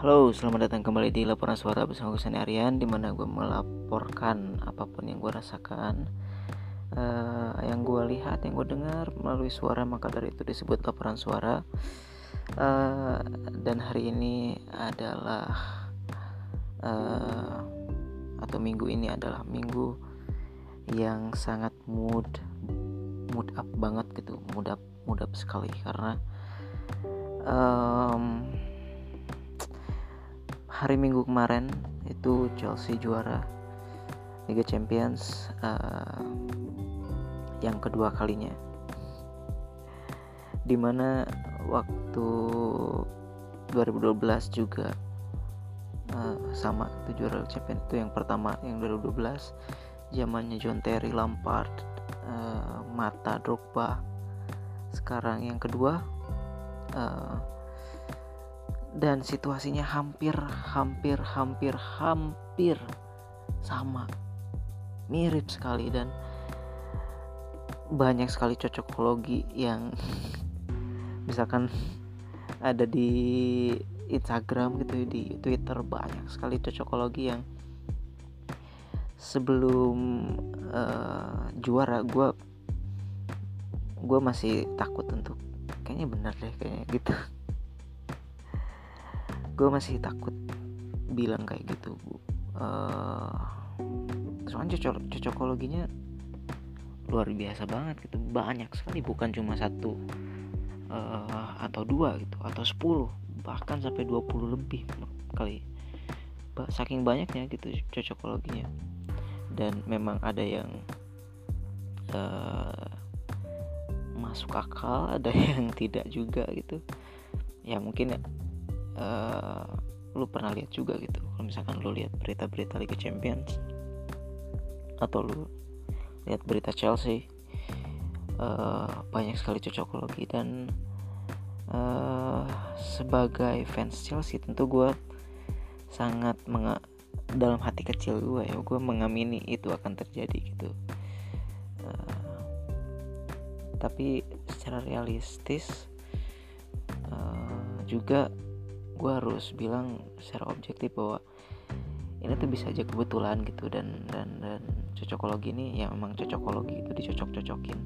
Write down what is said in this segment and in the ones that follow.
Halo, selamat datang kembali di laporan suara bersama gue Sani Aryan Di mana gue melaporkan apa pun yang gue rasakan uh, Yang gue lihat, yang gue dengar melalui suara Maka dari itu disebut laporan suara. Uh, Dan hari ini adalah uh, Atau minggu ini adalah minggu yang sangat mood Mood up banget gitu Mood up, mood up sekali Karena um, hari Minggu kemarin itu Chelsea juara Liga Champions uh, yang kedua kalinya. Di mana waktu 2012 juga uh, sama itu juara Champions itu yang pertama yang 2012 zamannya John Terry Lampard uh, Mata Drogba. Sekarang yang kedua uh, dan situasinya hampir hampir hampir hampir sama. Mirip sekali dan banyak sekali cocokologi yang misalkan ada di Instagram gitu di Twitter banyak sekali cocokologi yang sebelum uh, juara gue gue masih takut untuk kayaknya benar deh kayaknya gitu gue masih takut bilang kayak gitu bu. Uh, soalnya cocok cocokologinya luar biasa banget gitu. Banyak sekali bukan cuma satu uh, atau dua gitu atau sepuluh bahkan sampai 20 lebih kali. Saking banyaknya gitu cocokologinya. Dan memang ada yang uh, masuk akal ada yang tidak juga gitu. Ya mungkin uh, lu pernah lihat juga gitu. Kalau misalkan lu lihat berita-berita Liga Champions atau lu lihat berita Chelsea uh, banyak sekali cocokologi dan uh, sebagai fans Chelsea tentu gue sangat menga dalam hati kecil gue ya gue mengamini itu akan terjadi gitu. Uh, tapi secara realistis uh, juga gue harus bilang secara objektif bahwa ini tuh bisa aja kebetulan gitu dan dan dan cocokologi ini ya memang cocokologi itu dicocok-cocokin.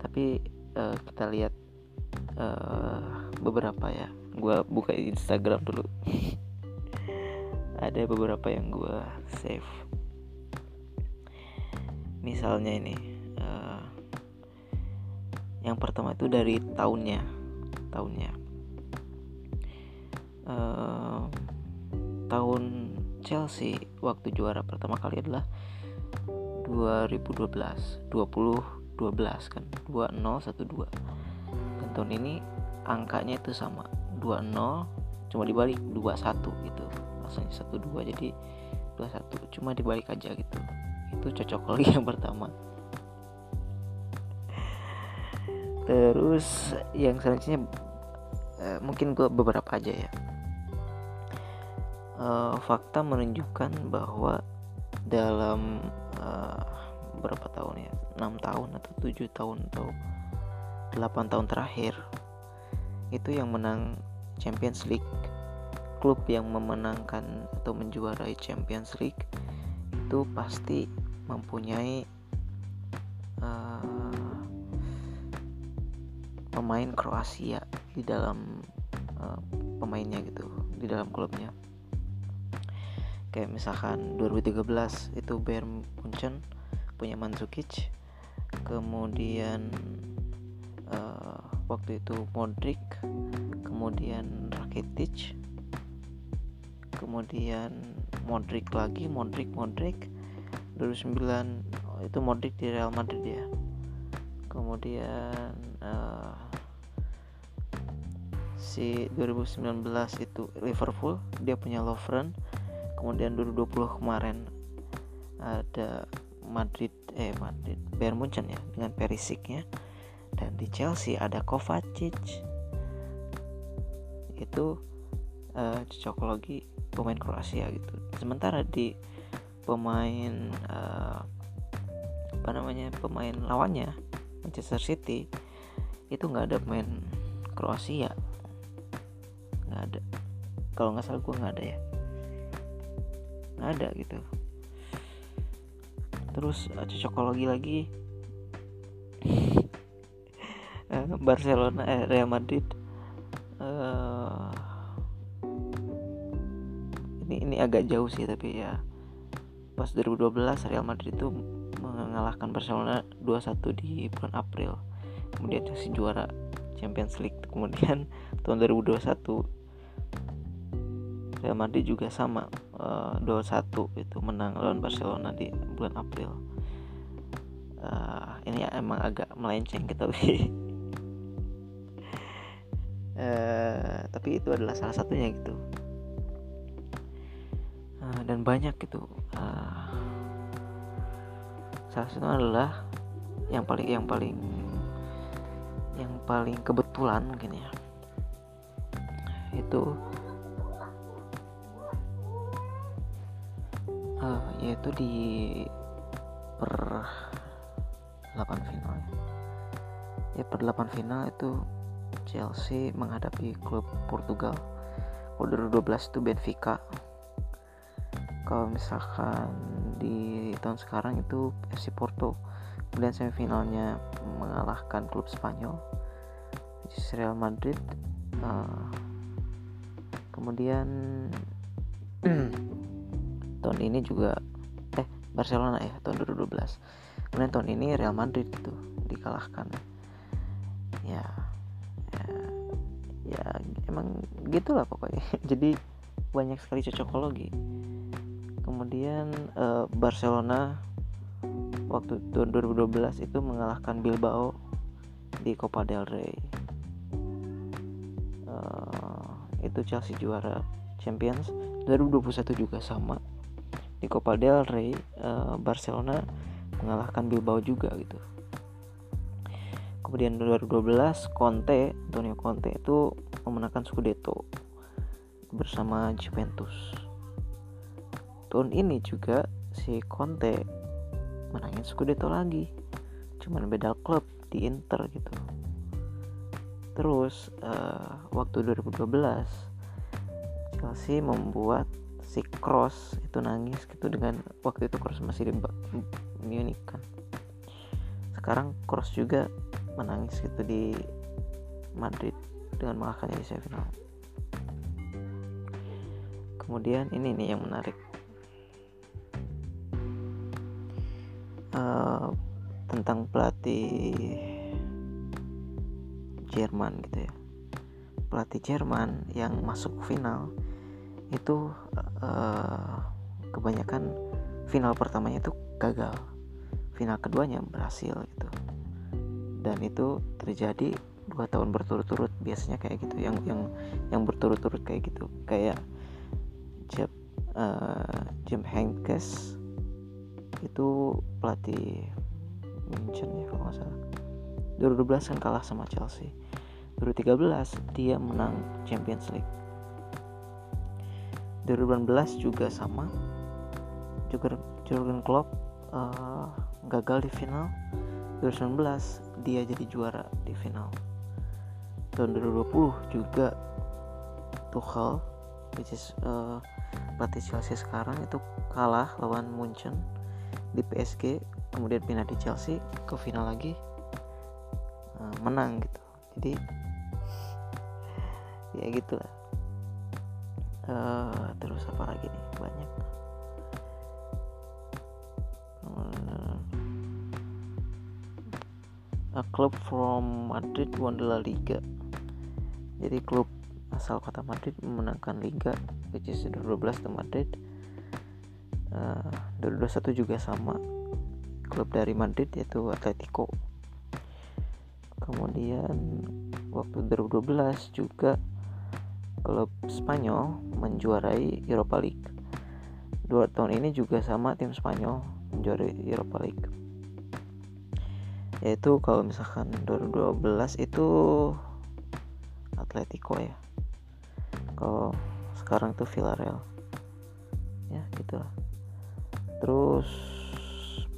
Tapi uh, kita lihat uh, beberapa ya. Gue buka Instagram dulu. Ada beberapa yang gue save. Misalnya ini uh, yang pertama itu dari tahunnya tahunnya uh, tahun Chelsea waktu juara pertama kali adalah 2012 20 12 kan 2012 dan tahun ini angkanya itu sama 20 cuma dibalik 21 gitu. Langsung 12 jadi 21 cuma dibalik aja gitu. Itu cocok lagi yang pertama. Terus yang selanjutnya eh, mungkin gue beberapa aja ya uh, fakta menunjukkan bahwa dalam uh, berapa tahun ya? 6 tahun atau 7 tahun atau 8 tahun terakhir itu yang menang Champions League. Klub yang memenangkan atau menjuarai Champions League itu pasti mempunyai uh, pemain Kroasia di dalam uh, pemainnya gitu di dalam klubnya kayak misalkan 2013 itu Bayern Munchen punya Mandzukic. Kemudian uh, waktu itu Modric. Kemudian Rakitic. Kemudian Modric lagi Modric Modric. 2009 oh, itu Modric di Real Madrid ya. Kemudian uh, si 2019 itu Liverpool dia punya Lovren kemudian 2020 kemarin ada Madrid eh Madrid Bayern Munchen ya dengan Perisicnya. Dan di Chelsea ada Kovacic. Itu uh, cocokologi pemain Kroasia gitu. Sementara di pemain uh, apa namanya pemain lawannya Manchester City itu nggak ada pemain Kroasia. Nggak ada. Kalau nggak salah gue nggak ada ya nggak ada gitu. Terus uh, cocokologi lagi uh, Barcelona eh, Real Madrid. Uh, ini ini agak jauh sih tapi ya pas 2012 Real Madrid itu mengalahkan Barcelona 2-1 di bulan April. Kemudian Chelsea juara Champions League. Kemudian tahun 2021 Real Madrid juga sama uh, eh, 2-1 itu menang lawan Barcelona di bulan April. Uh, ini ya emang agak melenceng gitu tapi uh, tapi itu adalah salah satunya gitu. Uh, dan banyak gitu uh, salah satunya adalah yang paling yang paling yang paling kebetulan mungkin ya. Itu uh, yaitu di per 8 final. Ya per 8 final itu Chelsea menghadapi klub Portugal. Kalau 2012 itu Benfica. Kalau misalkan di tahun sekarang itu FC Porto. Kemudian semifinalnya mengalahkan klub Spanyol Real Madrid. Uh, kemudian tahun ini juga eh Barcelona ya tahun 2012 kemudian tahun ini Real Madrid itu dikalahkan. Ya ya, ya emang gitulah pokoknya. Jadi banyak sekali cocokologi. Kemudian uh, Barcelona waktu tahun 2012 itu mengalahkan Bilbao di Copa del Rey. Uh, itu Chelsea juara Champions. 2021 juga sama di Copa del Rey uh, Barcelona mengalahkan Bilbao juga gitu. Kemudian 2012 Conte Antonio Conte itu memenangkan Scudetto bersama Juventus. Tahun ini juga si Conte menangin Scudetto lagi. Cuman beda klub di Inter gitu. Terus uh, waktu 2012 Chelsea membuat si Cross itu nangis gitu dengan waktu itu Cross masih di Munich kan. Sekarang Cross juga menangis gitu di Madrid dengan mengalahkannya di semifinal. Kemudian ini nih yang menarik. Uh, tentang pelatih Jerman gitu ya. Pelatih Jerman yang masuk final itu uh, kebanyakan final pertamanya itu gagal. Final keduanya berhasil gitu. Dan itu terjadi dua tahun berturut-turut biasanya kayak gitu. Yang yang yang berturut-turut kayak gitu. Kayak Jeb uh, Jim Henkes itu pelatih Munchen ya kalau nggak salah. 2012 kan kalah sama Chelsea. 2013 dia menang Champions League 2018 juga sama. Juga Jurgen Klopp uh, gagal di final. 2019 dia jadi juara di final. Tahun 2020 juga Tuchel which is uh, sekarang itu kalah lawan Munchen di PSG kemudian pindah di Chelsea ke final lagi. Uh, menang gitu. Jadi ya gitulah uh, terus apa lagi nih? Banyak. Uh, a club from Madrid won La Liga. Jadi klub asal kota Madrid memenangkan Liga which is 2012 di Madrid. Uh, 2021 juga sama. Klub dari Madrid yaitu Atletico. Kemudian waktu 2012 juga klub Spanyol menjuarai Europa League. Dua tahun ini juga sama tim Spanyol menjuarai Europa League. Yaitu kalau misalkan 2012 itu Atletico ya. Kalau sekarang tuh Villarreal. Ya gitulah. Terus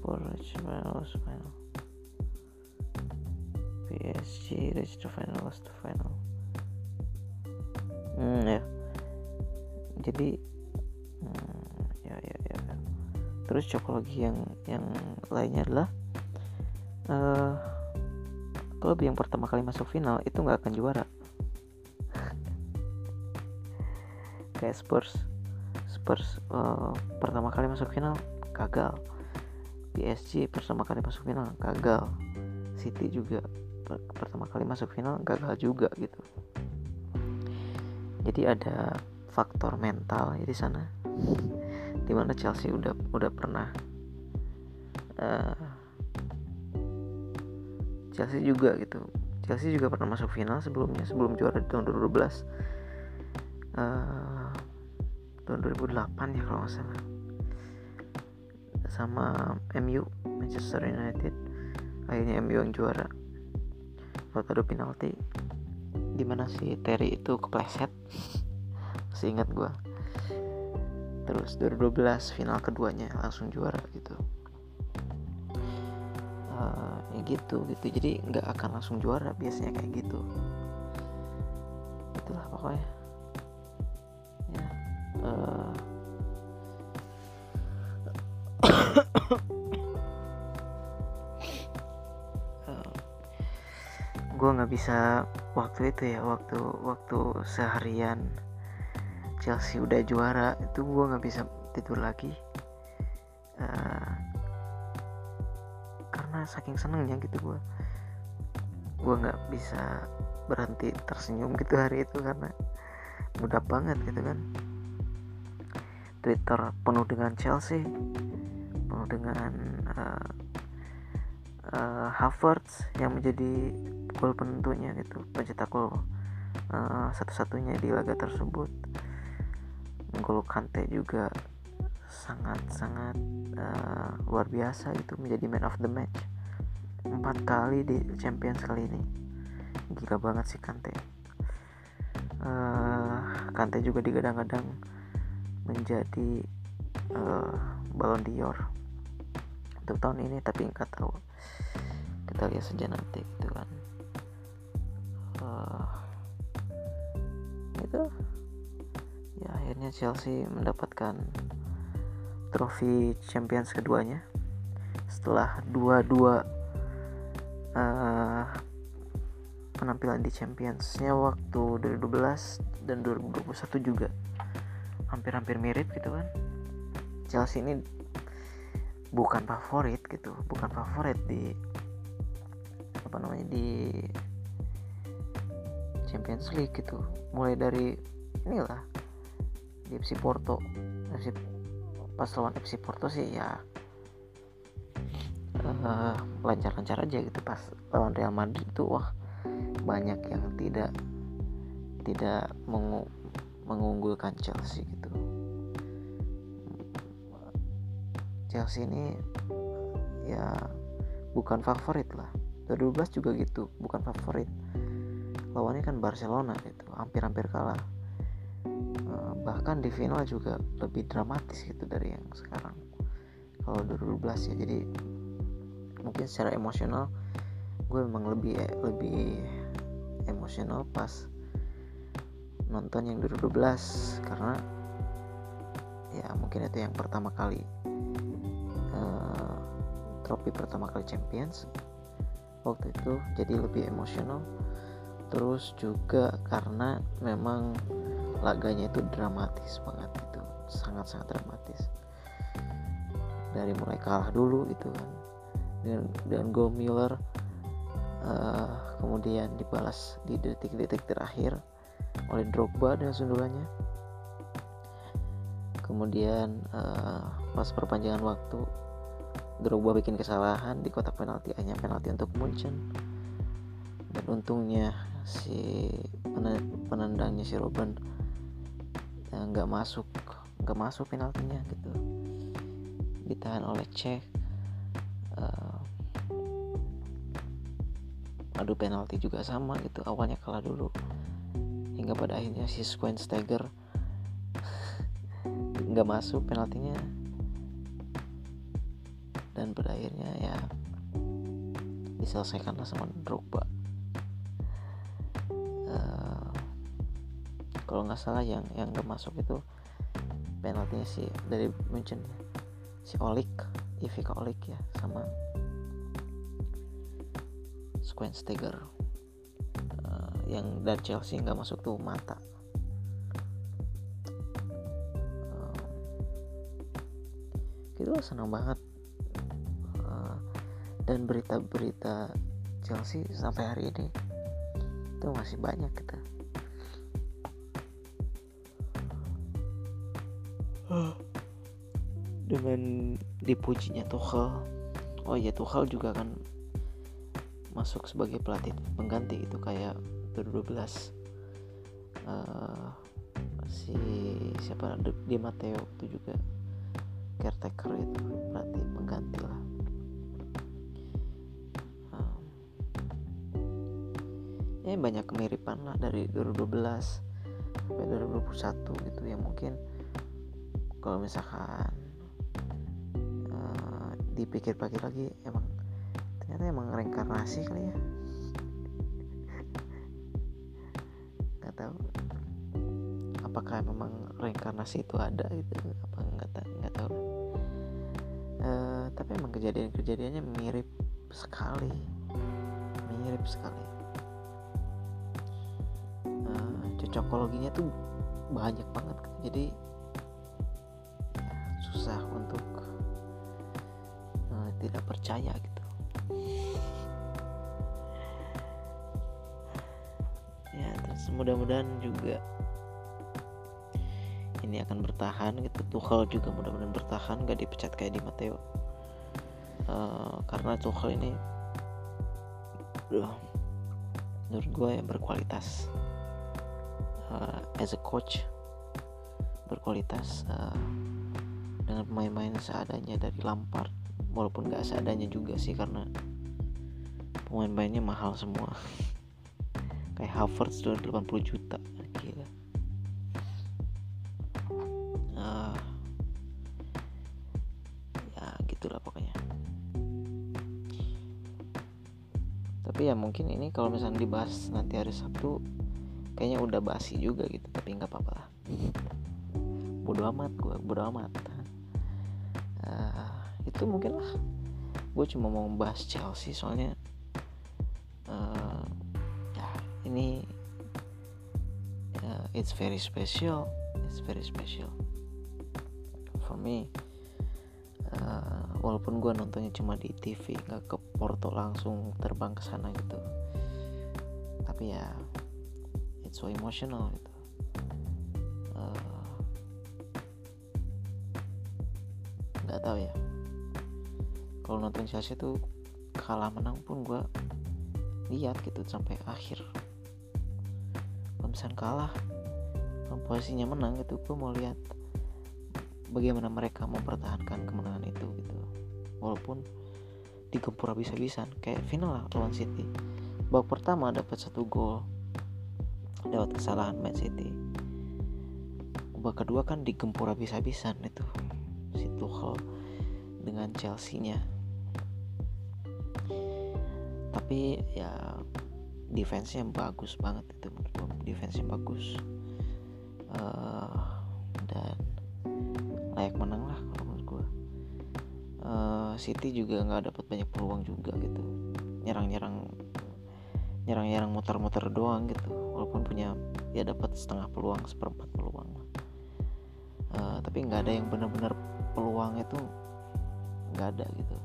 Porridge final PSG reach the final the final hmm ya. Jadi hmm, ya, ya ya. Terus cocok lagi yang yang lainnya adalah uh, klub yang pertama kali masuk final itu nggak akan juara. Kayak Spurs. Spurs uh, pertama kali masuk final gagal. PSG pertama kali masuk final gagal. City juga per pertama kali masuk final gagal juga gitu jadi ada faktor mental di sana. Di mana Chelsea udah udah pernah uh, Chelsea juga gitu. Chelsea juga pernah masuk final sebelumnya sebelum juara di tahun 2012 uh, tahun 2008 ya kalau nggak salah. Sama MU Manchester United. Akhirnya MU yang juara. Waktu ada penalti gimana sih Terry itu kepleset? Masih ingat gue terus 2012 final keduanya langsung juara gitu. Uh, ya gitu gitu. Jadi nggak akan langsung juara biasanya kayak gitu. Itulah pokoknya. Uh, gue nggak bisa waktu itu ya waktu waktu seharian Chelsea udah juara itu gue nggak bisa tidur lagi. Uh, karena saking senengnya gitu gue gue nggak bisa berhenti tersenyum gitu hari itu karena mudah banget gitu kan. Twitter penuh dengan Chelsea penuh dengan uh, uh, Havertz yang menjadi gol penentunya gitu. Pencetak gol uh, satu-satunya di laga tersebut. Gol Kante juga sangat-sangat uh, luar biasa itu menjadi man of the match. Empat kali di Champions kali ini. Gila banget sih Kante. Uh, Kante juga digadang-gadang menjadi uh, Ballon d'Or untuk tahun ini tapi nggak tahu. Kita lihat saja nanti gitu kan itu ya akhirnya Chelsea mendapatkan trofi Champions keduanya. Setelah dua-dua uh, penampilan di Championsnya waktu 2012 dan 2021 juga hampir-hampir mirip gitu kan. Chelsea ini bukan favorit gitu bukan favorit di apa namanya di Champions League gitu. Mulai dari inilah di FC Porto. FC pas lawan FC Porto sih ya uh, lancar-lancar aja gitu. Pas lawan Real Madrid itu wah banyak yang tidak tidak mengu mengunggulkan Chelsea gitu. Chelsea ini ya bukan favorit lah. 2012 juga gitu bukan favorit lawannya kan Barcelona gitu hampir-hampir kalah. Eh, bahkan di final juga lebih dramatis gitu dari yang sekarang. Kalau 2012 ya jadi mungkin secara emosional gue memang lebih lebih emosional pas nonton yang 2012 karena ya mungkin itu yang pertama kali uh, trofi pertama kali Champions waktu itu jadi lebih emosional terus juga karena memang laganya itu dramatis banget itu sangat-sangat dramatis. Dari mulai kalah dulu gitu kan. Dengan dengan gol Miller uh, kemudian dibalas di detik-detik terakhir oleh Drogba dengan sundulannya. Kemudian uh, pas perpanjangan waktu Drogba bikin kesalahan di kotak penalti hanya penalti untuk Munchen. Dan untungnya si penendangnya si Robben eh, nggak masuk nggak masuk penaltinya gitu. Ditahan oleh Cech uh, adu penalti juga sama gitu awalnya kalah dulu. Hingga pada akhirnya si Schweinsteiger nggak masuk penaltinya. Dan pada akhirnya ya diselesaikanlah sama Drogba kalau nggak salah yang yang nggak masuk itu penaltinya si dari Munchen. Ya si Olik Ivica Olik ya sama Schweinsteiger. Uh, yang dari Chelsea nggak masuk tuh mata. Uh, gitu senang banget. Uh, dan berita-berita Chelsea sampai hari ini itu masih banyak kita dengan dipujinya Tuchel. Oh iya Tuchel juga kan masuk sebagai pelatih pengganti itu kayak 2012 uh, si siapa di Matteo itu juga caretaker itu pelatih pengganti lah. Um, ya banyak kemiripan lah dari 2012 sampai 2021 gitu ya mungkin kalau misalkan uh, dipikir-pikir lagi emang ternyata emang reinkarnasi kali ya? Nggak tahu. Apakah memang reinkarnasi itu ada gitu? Apa nggak tahu nggak tahu. Uh, tapi emang kejadian-kejadiannya mirip sekali. Mirip sekali. Uh, cocokologinya tuh banyak banget. Jadi tidak percaya gitu. Ya terus mudah-mudahan juga ini akan bertahan gitu. Tuchel juga mudah-mudahan bertahan gak dipecat kayak di Matteo. Uh, karena Tuchel ini uh, menurut gue yang berkualitas. Uh, as a coach berkualitas uh, dengan pemain-pemain seadanya dari Lampard walaupun gak seadanya juga sih karena pemain-pemainnya mahal semua. Kayak Havertz 80 juta. Gila. Uh, ya gitulah pokoknya. Tapi ya mungkin ini kalau misalnya dibahas nanti hari Sabtu kayaknya udah basi juga gitu tapi nggak apa-apa lah. Bodo amat gue bodo amat. Uh, itu mungkin lah. Gue cuma mau membahas Chelsea soalnya uh, ya ini uh, it's very special it's very special for me. Uh, walaupun gue nontonnya cuma di TV nggak ke Porto langsung terbang ke sana gitu. Tapi ya it's so emotional gitu. Nggak tahu ya kalau nonton Chelsea tuh kalah menang pun gue lihat gitu sampai akhir. Kalau misalnya kalah posisinya menang gitu gue mau lihat bagaimana mereka mempertahankan kemenangan itu gitu. Walaupun digempur habis-habisan kayak final lah lawan City. Babak pertama dapat satu gol lewat kesalahan Man City. Babak kedua kan digempur habis-habisan itu si Tuchel dengan Chelsea-nya tapi ya defense-nya bagus banget itu defense-nya bagus. Uh, dan layak menang lah kalau menurut gue uh, City juga nggak dapat banyak peluang juga gitu. Nyerang-nyerang nyerang-nyerang muter-muter doang gitu. Walaupun punya ya dapat setengah peluang seperempat peluang uh, tapi nggak ada yang benar-benar peluang itu nggak ada gitu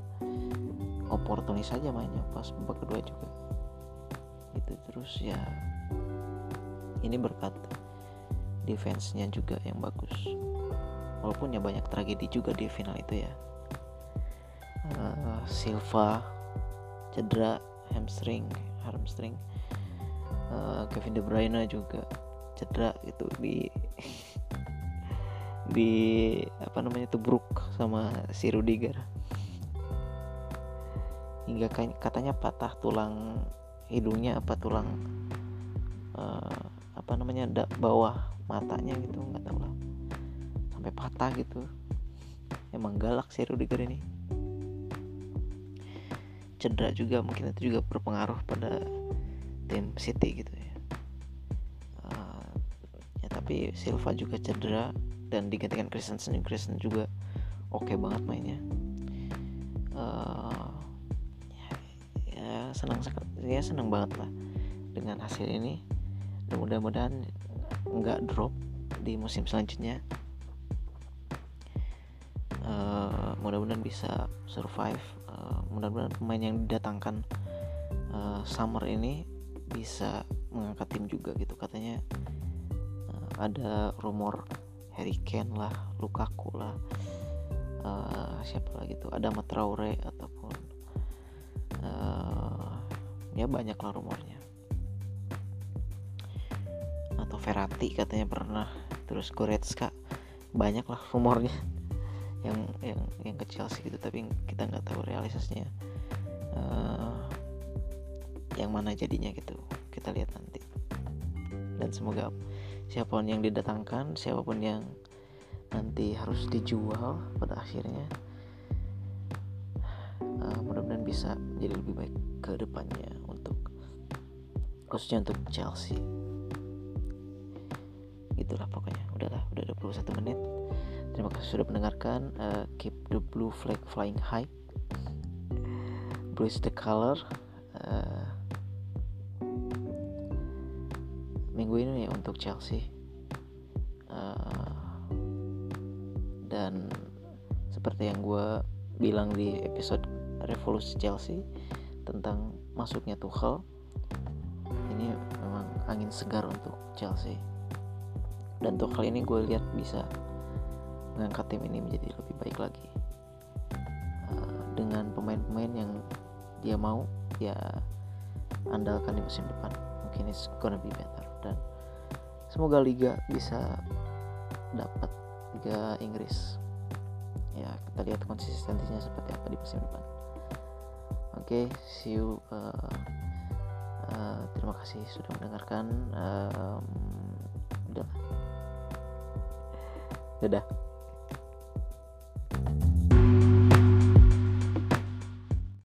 oportunis saja mainnya pas babak kedua juga. Gitu terus ya ini berkat defense-nya juga yang bagus. Walaupun ya banyak tragedi juga di final itu ya. Uh, Silva cedera hamstring hamstring. Uh, Kevin De Bruyne juga cedera gitu di di apa namanya tubruk sama si Rudiger hingga katanya patah tulang hidungnya apa tulang uh, apa namanya da, bawah matanya gitu nggak tahu lah. Sampai patah gitu. Emang galak sih Rudiger ini. Cedera juga mungkin itu juga berpengaruh pada tim City gitu ya. Uh, ya tapi Silva juga cedera dan digantikan Christensen. Christensen juga oke okay banget mainnya senang ya senang banget lah dengan hasil ini. Dan mudah-mudahan nggak drop di musim selanjutnya. Uh, mudah-mudahan bisa survive. Uh, mudah-mudahan pemain yang didatangkan uh, summer ini bisa mengangkat tim juga gitu. Katanya uh, ada rumor Harry Kane lah Lukaku lah uh, siapa lagi tuh? Ada Matraure ataupun ya banyak lah rumornya. Atau Verratti katanya pernah. Terus Goretzka banyak lah rumornya. Yang yang yang ke Chelsea gitu tapi kita nggak tahu realisasinya. Uh, yang mana jadinya gitu kita lihat nanti. Dan semoga siapa pun yang didatangkan siapa pun yang nanti harus dijual pada akhirnya uh, mudah-mudahan bisa jadi lebih baik ke depannya untuk khususnya untuk Chelsea. Itulah pokoknya. Udahlah udah 21 menit. Terima kasih sudah mendengarkan uh, keep the blue flag flying high. Is the color. Uh, minggu ini ya untuk Chelsea. Uh, dan seperti yang gue bilang di episode revolusi Chelsea tentang masuknya Tuchel. Ini memang angin segar untuk Chelsea. Dan Tuchel ini gue lihat bisa mengangkat tim ini menjadi lebih baik lagi. Uh, dengan pemain-pemain yang dia mau dia andalkan di musim depan. Mungkin it's gonna be better. Dan semoga liga bisa dapat liga Inggris. Ya kita lihat konsistensinya seperti apa di musim depan okay, see you uh, uh, terima kasih sudah mendengarkan um, udah. Dadah